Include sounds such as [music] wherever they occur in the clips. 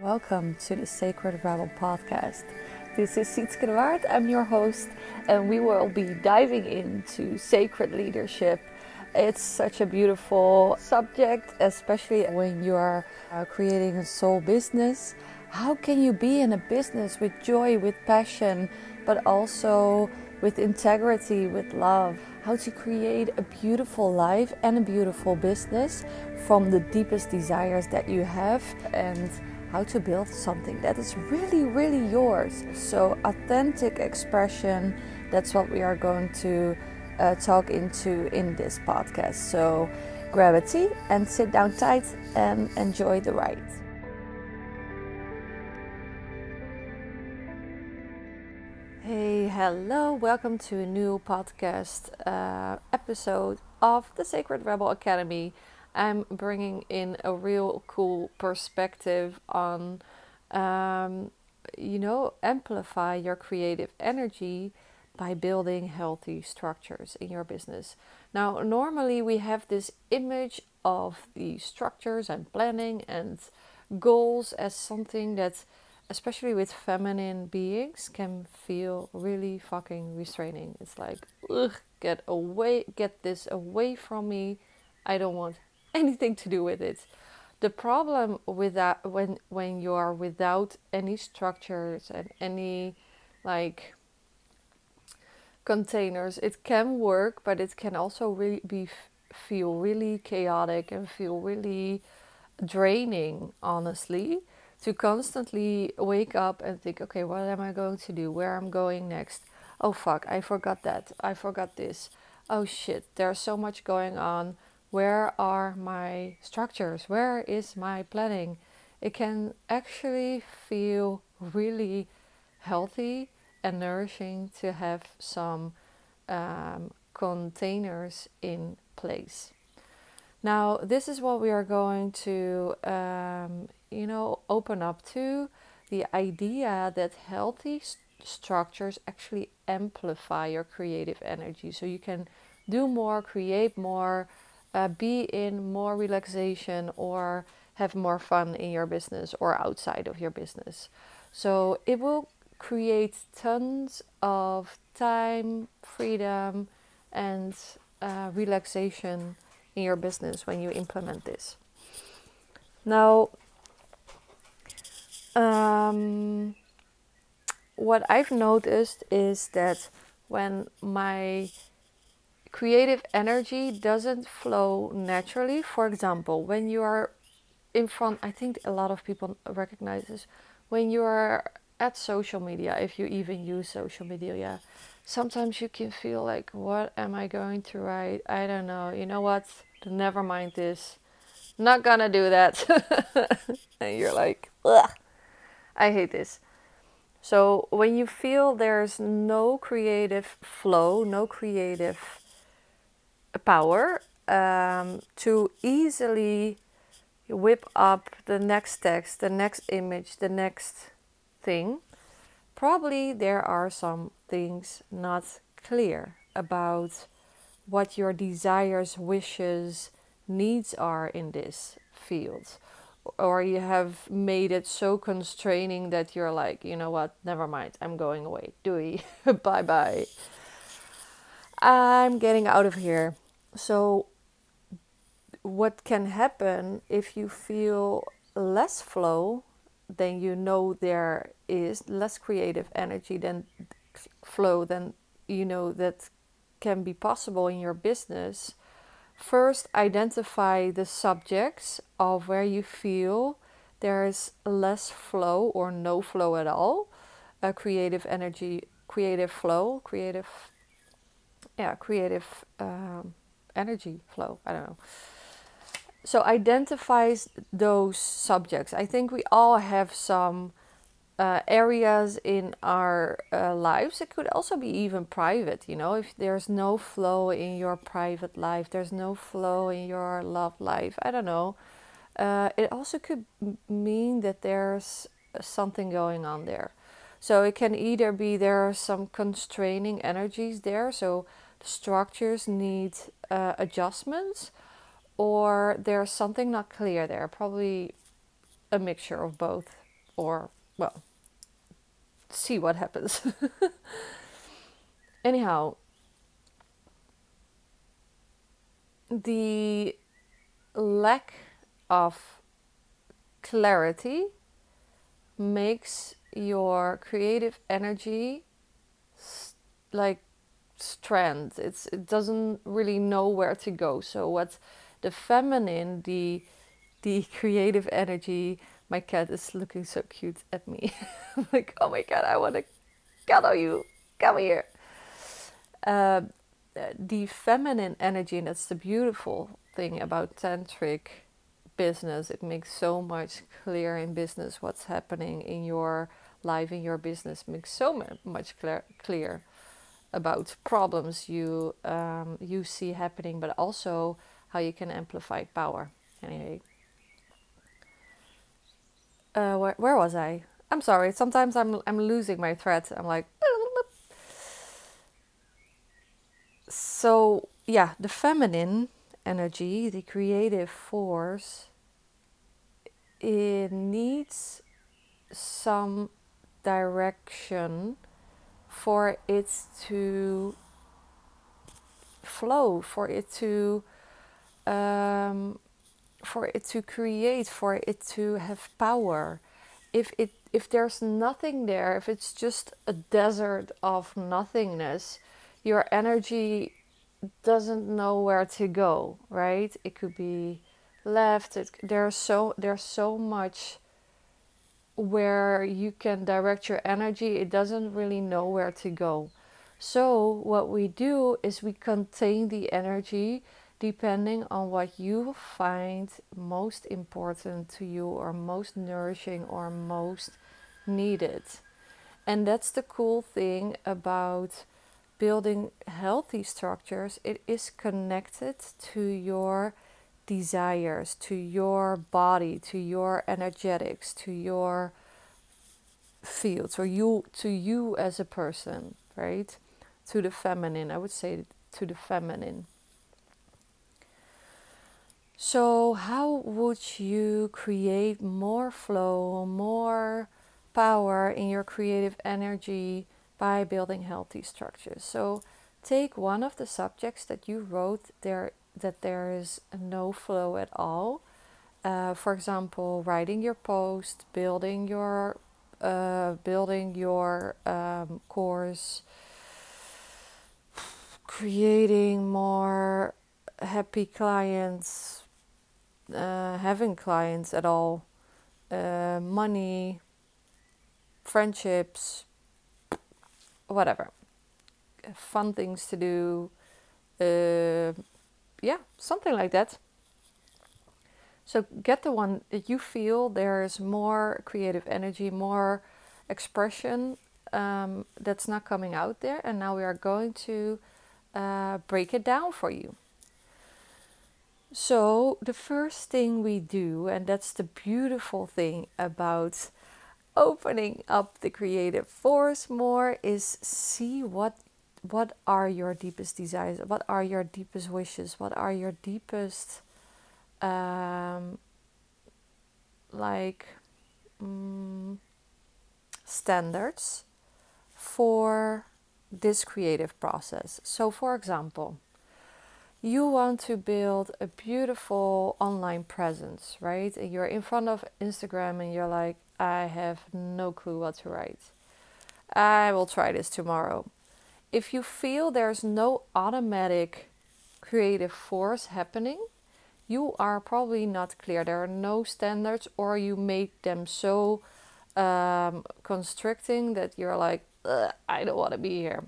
Welcome to the Sacred Rebel podcast. This is Sietske de Waard. I'm your host, and we will be diving into sacred leadership. It's such a beautiful subject, especially when you are uh, creating a soul business. How can you be in a business with joy, with passion, but also with integrity, with love? How to create a beautiful life and a beautiful business from the deepest desires that you have and how to build something that is really, really yours. So, authentic expression that's what we are going to uh, talk into in this podcast. So, grab a tea and sit down tight and enjoy the ride. Hey, hello, welcome to a new podcast uh, episode of the Sacred Rebel Academy. I'm bringing in a real cool perspective on, um, you know, amplify your creative energy by building healthy structures in your business. Now, normally we have this image of the structures and planning and goals as something that, especially with feminine beings, can feel really fucking restraining. It's like, ugh, get away, get this away from me. I don't want anything to do with it. The problem with that when when you are without any structures and any like containers, it can work, but it can also really be feel really chaotic and feel really draining, honestly, to constantly wake up and think, okay, what am I going to do? Where am I'm going next? Oh fuck, I forgot that. I forgot this. Oh shit, there's so much going on where are my structures? Where is my planning? It can actually feel really healthy and nourishing to have some um, containers in place. Now, this is what we are going to, um, you know, open up to the idea that healthy st- structures actually amplify your creative energy. So you can do more, create more, uh, be in more relaxation or have more fun in your business or outside of your business. So it will create tons of time, freedom, and uh, relaxation in your business when you implement this. Now, um, what I've noticed is that when my creative energy doesn't flow naturally. For example, when you are in front, I think a lot of people recognize this. When you are at social media, if you even use social media, yeah, sometimes you can feel like, what am I going to write? I don't know. You know what? Never mind this. Not gonna do that. [laughs] and you're like, Ugh, I hate this. So when you feel there's no creative flow, no creative power um, to easily whip up the next text, the next image, the next thing, probably there are some things not clear about what your desires, wishes, needs are in this field. Or you have made it so constraining that you're like, you know what, never mind, I'm going away. Doei, [laughs] bye bye. I'm getting out of here. So, what can happen if you feel less flow then you know there is less creative energy than flow than you know that can be possible in your business first identify the subjects of where you feel there's less flow or no flow at all a creative energy creative flow creative yeah creative um, energy flow. I don't know. So identifies those subjects. I think we all have some uh, areas in our uh, lives. It could also be even private. You know, if there's no flow in your private life, there's no flow in your love life. I don't know. Uh, it also could mean that there's something going on there. So it can either be there are some constraining energies there. So structures need uh, adjustments or there's something not clear there probably a mixture of both or well, see what happens. [laughs] Anyhow, the lack of clarity makes your creative energy like strand it's it doesn't really know where to go. So what the feminine the the creative energy my cat is looking so cute at me. [laughs] Like oh my god i want to cuddle you. Come here. Uh, the feminine energy and that's the beautiful thing about tantric business it makes so much clear in business what's happening in your life in your business makes so much clear, clear about problems you um, you see happening, but also how you can amplify power. Anyway, uh, where, where was I? I'm sorry. Sometimes I'm I'm losing my thread. I'm like. [laughs] So yeah, the feminine energy, the creative force, it needs some direction for it to flow, for it to um, for it to create, for it to have power. If it if there's nothing there, if it's just a desert of nothingness, your energy doesn't know where to go, right? It could be left. It, there's so there's so much where you can direct your energy, it doesn't really know where to go. So, what we do is we contain the energy depending on what you find most important to you, or most nourishing, or most needed. And that's the cool thing about building healthy structures, it is connected to your desires, to your body, to your energetics, to your fields, or you to you as a person, right? To the feminine, I would say to the feminine. So, how would you create more flow, more power in your creative energy by building healthy structures? So, take one of the subjects that you wrote there that there is no flow at all. Uh, for example, writing your post, building your uh, building your um, course, creating more happy clients, uh, having clients at all, uh, money, friendships, whatever, fun things to do. Yeah, something like that. So get the one that you feel there's more creative energy, more expression um, that's not coming out there, and now we are going to uh, break it down for you. So, the first thing we do, and that's the beautiful thing about opening up the creative force more, is see what what are your deepest desires? What are your deepest wishes? What are your deepest, um, like, um, standards for this creative process? So, for example, you want to build a beautiful online presence, right? And you're in front of Instagram and you're like, I have no clue what to write. I will try this tomorrow if you feel there's no automatic creative force happening, you are probably not clear. There are no standards, or you make them so um, constricting that you're like, I don't want to be here.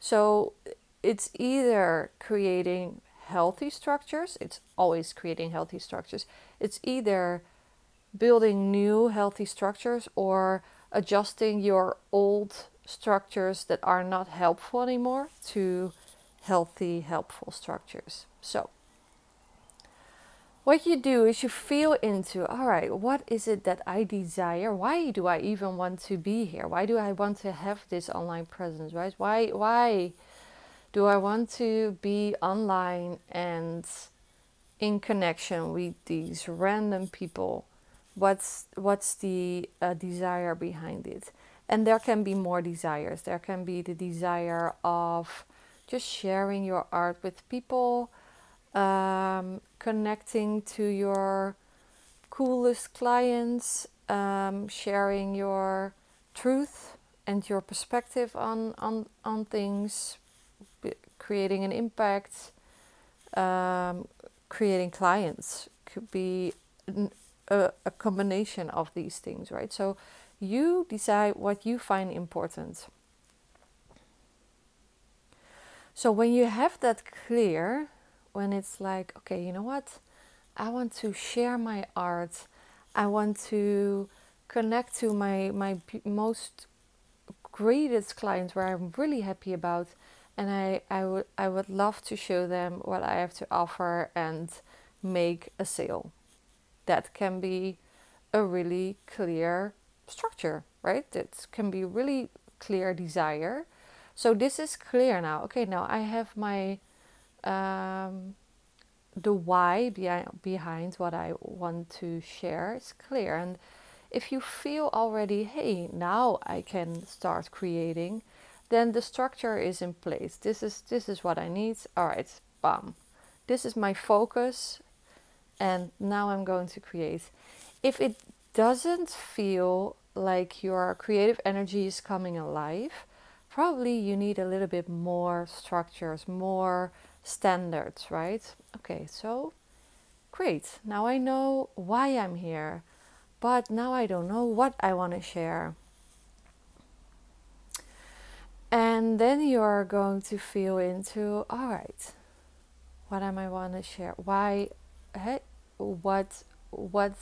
So it's either creating healthy structures, it's always creating healthy structures, it's either building new healthy structures or adjusting your old structures that are not helpful anymore to healthy, helpful structures. So, what you do is you feel into all right, what is it that I desire? Why do I even want to be here? Why do I want to have this online presence, right? Why, why do I want to be online and in connection with these random people? what's what's the uh, desire behind it and there can be more desires there can be the desire of just sharing your art with people um, connecting to your coolest clients um, sharing your truth and your perspective on on on things creating an impact um, creating clients could be a, a combination of these things, right? So you decide what you find important. So when you have that clear, when it's like, okay, you know what? I want to share my art. I want to connect to my my most greatest clients where I'm really happy about and I, I would I would love to show them what I have to offer and make a sale that can be a really clear structure, right? It can be really clear desire. So this is clear now. Okay, now I have my um, the why behind behind what I want to share is clear. And if you feel already, hey, now I can start creating, then the structure is in place. This is this is what I need. All right, bam. This is my focus and now I'm going to create. If it doesn't feel like your creative energy is coming alive, probably you need a little bit more structures, more standards, right? Okay, so great. Now I know why I'm here, but now I don't know what I want to share. And then you're going to feel into, all right, what am I want to share? Why? Hey, what what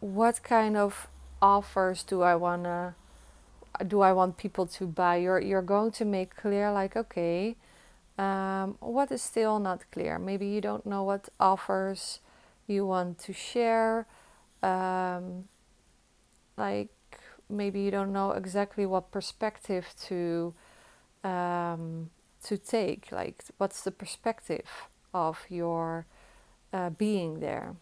what kind of offers do I wanna do I want people to buy? You're you're going to make clear like okay, um, what is still not clear? Maybe you don't know what offers you want to share. Um, like maybe you don't know exactly what perspective to um, to take. Like what's the perspective of your uh, being there.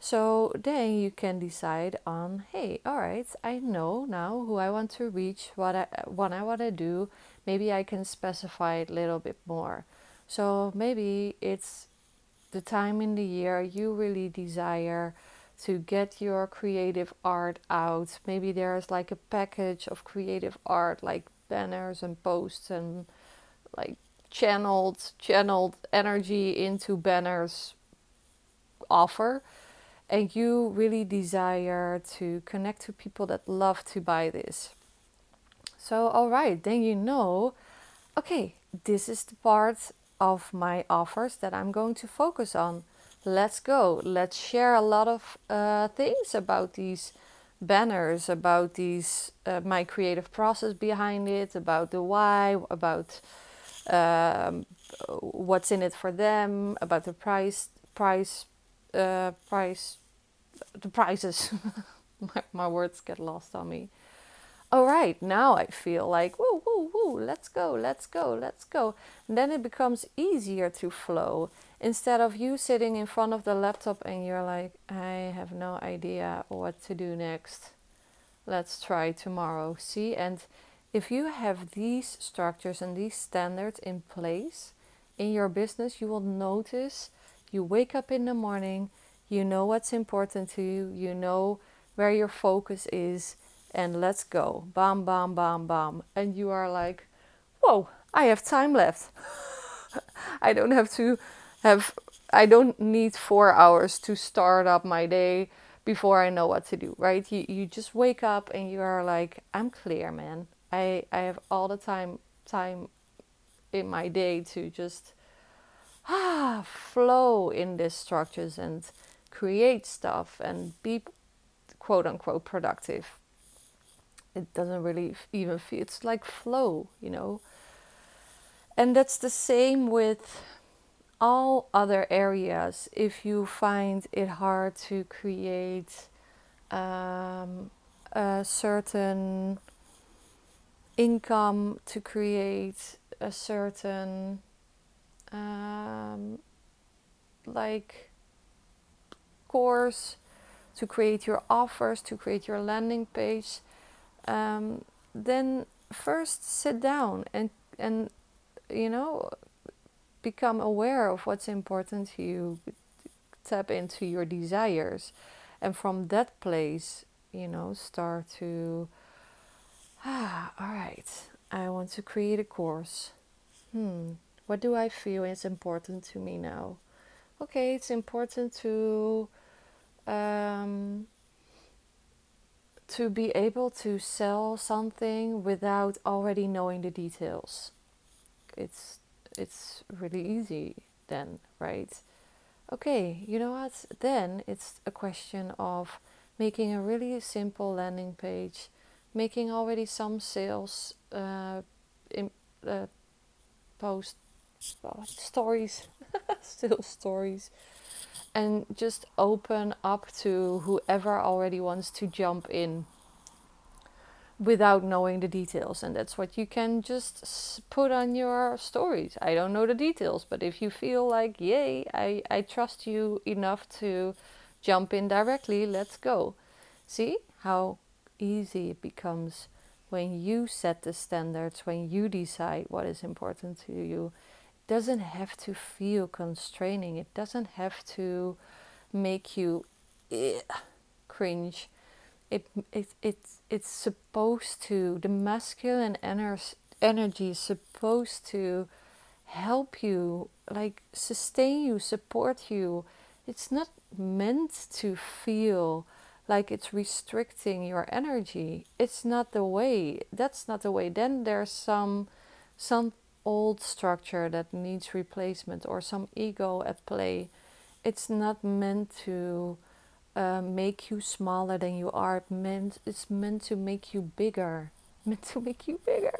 So then you can decide on, hey, all right, I know now who I want to reach, what I what I want to do. Maybe I can specify it a little bit more. So maybe it's the time in the year you really desire to get your creative art out. Maybe there's like a package of creative art, like banners and posts and like channeled channeled energy into banners offer and you really desire to connect to people that love to buy this. So, all right, then you know, okay, this is the part of my offers that I'm going to focus on. Let's go. Let's share a lot of uh, things about these banners, about these uh, my creative process behind it, about the why, about um, what's in it for them, about the price price uh, price, the prices. [laughs] my, my words get lost on me. All right, now I feel like woo woo woo, let's go, let's go, let's go. And then it becomes easier to flow instead of you sitting in front of the laptop and you're like, I have no idea what to do next. Let's try tomorrow. See, and if you have these structures and these standards in place in your business, you will notice you wake up in the morning, you know what's important to you, you know where your focus is, and let's go. Bam, bam, bam, bam. And you are like, whoa, I have time left. [laughs] I don't have to have, I don't need four hours to start up my day before I know what to do, right? You, you just wake up and you are like, I'm clear, man. I, I have all the time time in my day to just ah, [sighs] flow in these structures and create stuff and be quote unquote productive. It doesn't really even feel, it's like flow, you know. And that's the same with all other areas. If you find it hard to create um, a certain income, to create a certain um, like course to create your offers, to create your landing page, um, then first sit down and and you know become aware of what's important to you. Tap into your desires, and from that place, you know, start to ah, all right. I want to create a course. Hmm, what do I feel is important to me now? Okay, it's important to um, to be able to sell something without already knowing the details. It's it's really easy then, right? Okay, you know what? Then it's a question of making a really simple landing page, making already some sales uh, in, uh, post well, stories, [laughs] still stories, and just open up to whoever already wants to jump in without knowing the details. And that's what you can just put on your stories. I don't know the details, but if you feel like, yay, I, I trust you enough to jump in directly, let's go. See how easy it becomes when you set the standards, when you decide what is important to you doesn't have to feel constraining. It doesn't have to make you eh, cringe. It, it, it's, it's supposed to, the masculine ener- energy is supposed to help you, like sustain you, support you. It's not meant to feel like it's restricting your energy. It's not the way. That's not the way. Then there's some some old structure that needs replacement or some ego at play. It's not meant to uh, make you smaller than you are. It meant it's meant to make you bigger. [laughs] Meant to make you bigger.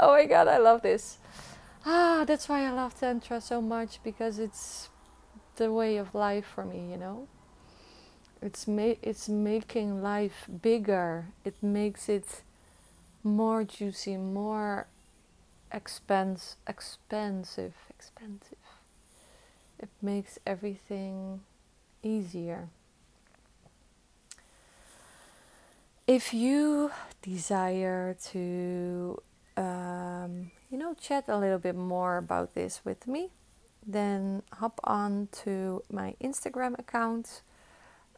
Oh my god, I love this. Ah, that's why I love tantra so much because it's the way of life for me. You know, it's ma- it's making life bigger. It makes it more juicy, more expense, expensive, expensive. It makes everything easier. If you desire to, um, you know, chat a little bit more about this with me, then hop on to my Instagram account.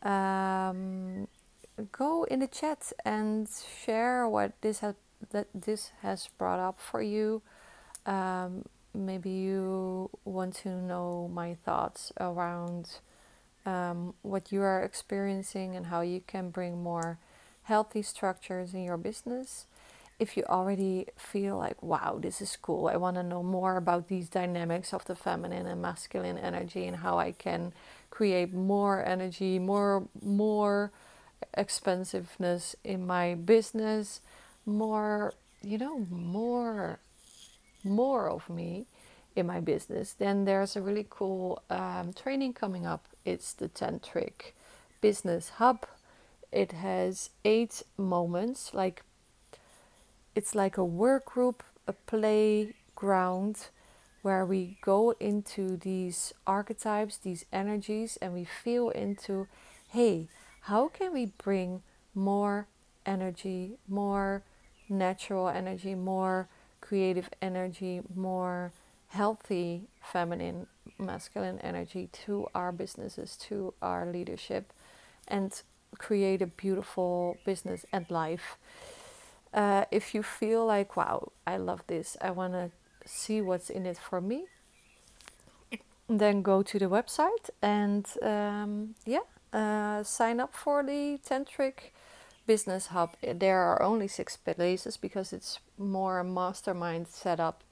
Um, go in the chat and share what this has that this has brought up for you. Um, maybe you want to know my thoughts around um, what you are experiencing and how you can bring more healthy structures in your business. If you already feel like, wow, this is cool, I want to know more about these dynamics of the feminine and masculine energy and how I can create more energy, more, more expensiveness in my business, more, you know, more, more of me in my business, then there's a really cool um, training coming up. It's the Tantric Business Hub. It has eight moments, like it's like a work group, a playground where we go into these archetypes, these energies, and we feel into hey, how can we bring more energy, more natural energy, more creative energy, more healthy feminine, masculine energy to our businesses, to our leadership, and create a beautiful business and life. Uh, if you feel like, wow, I love this, I want to see what's in it for me, then go to the website and um, yeah, uh, sign up for the Tantric business hub there are only six places because it's more a mastermind setup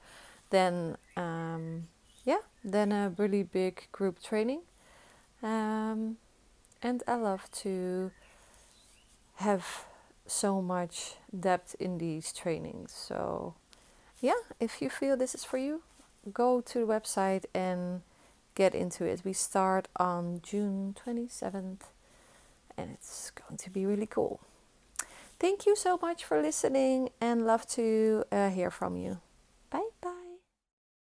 than um, yeah than a really big group training. Um, and i love to have so much depth in these trainings. So yeah if you feel this is for you go to the website and get into it. We start on june 27th and it's going to be really cool Thank you so much for listening and love to uh, hear from you.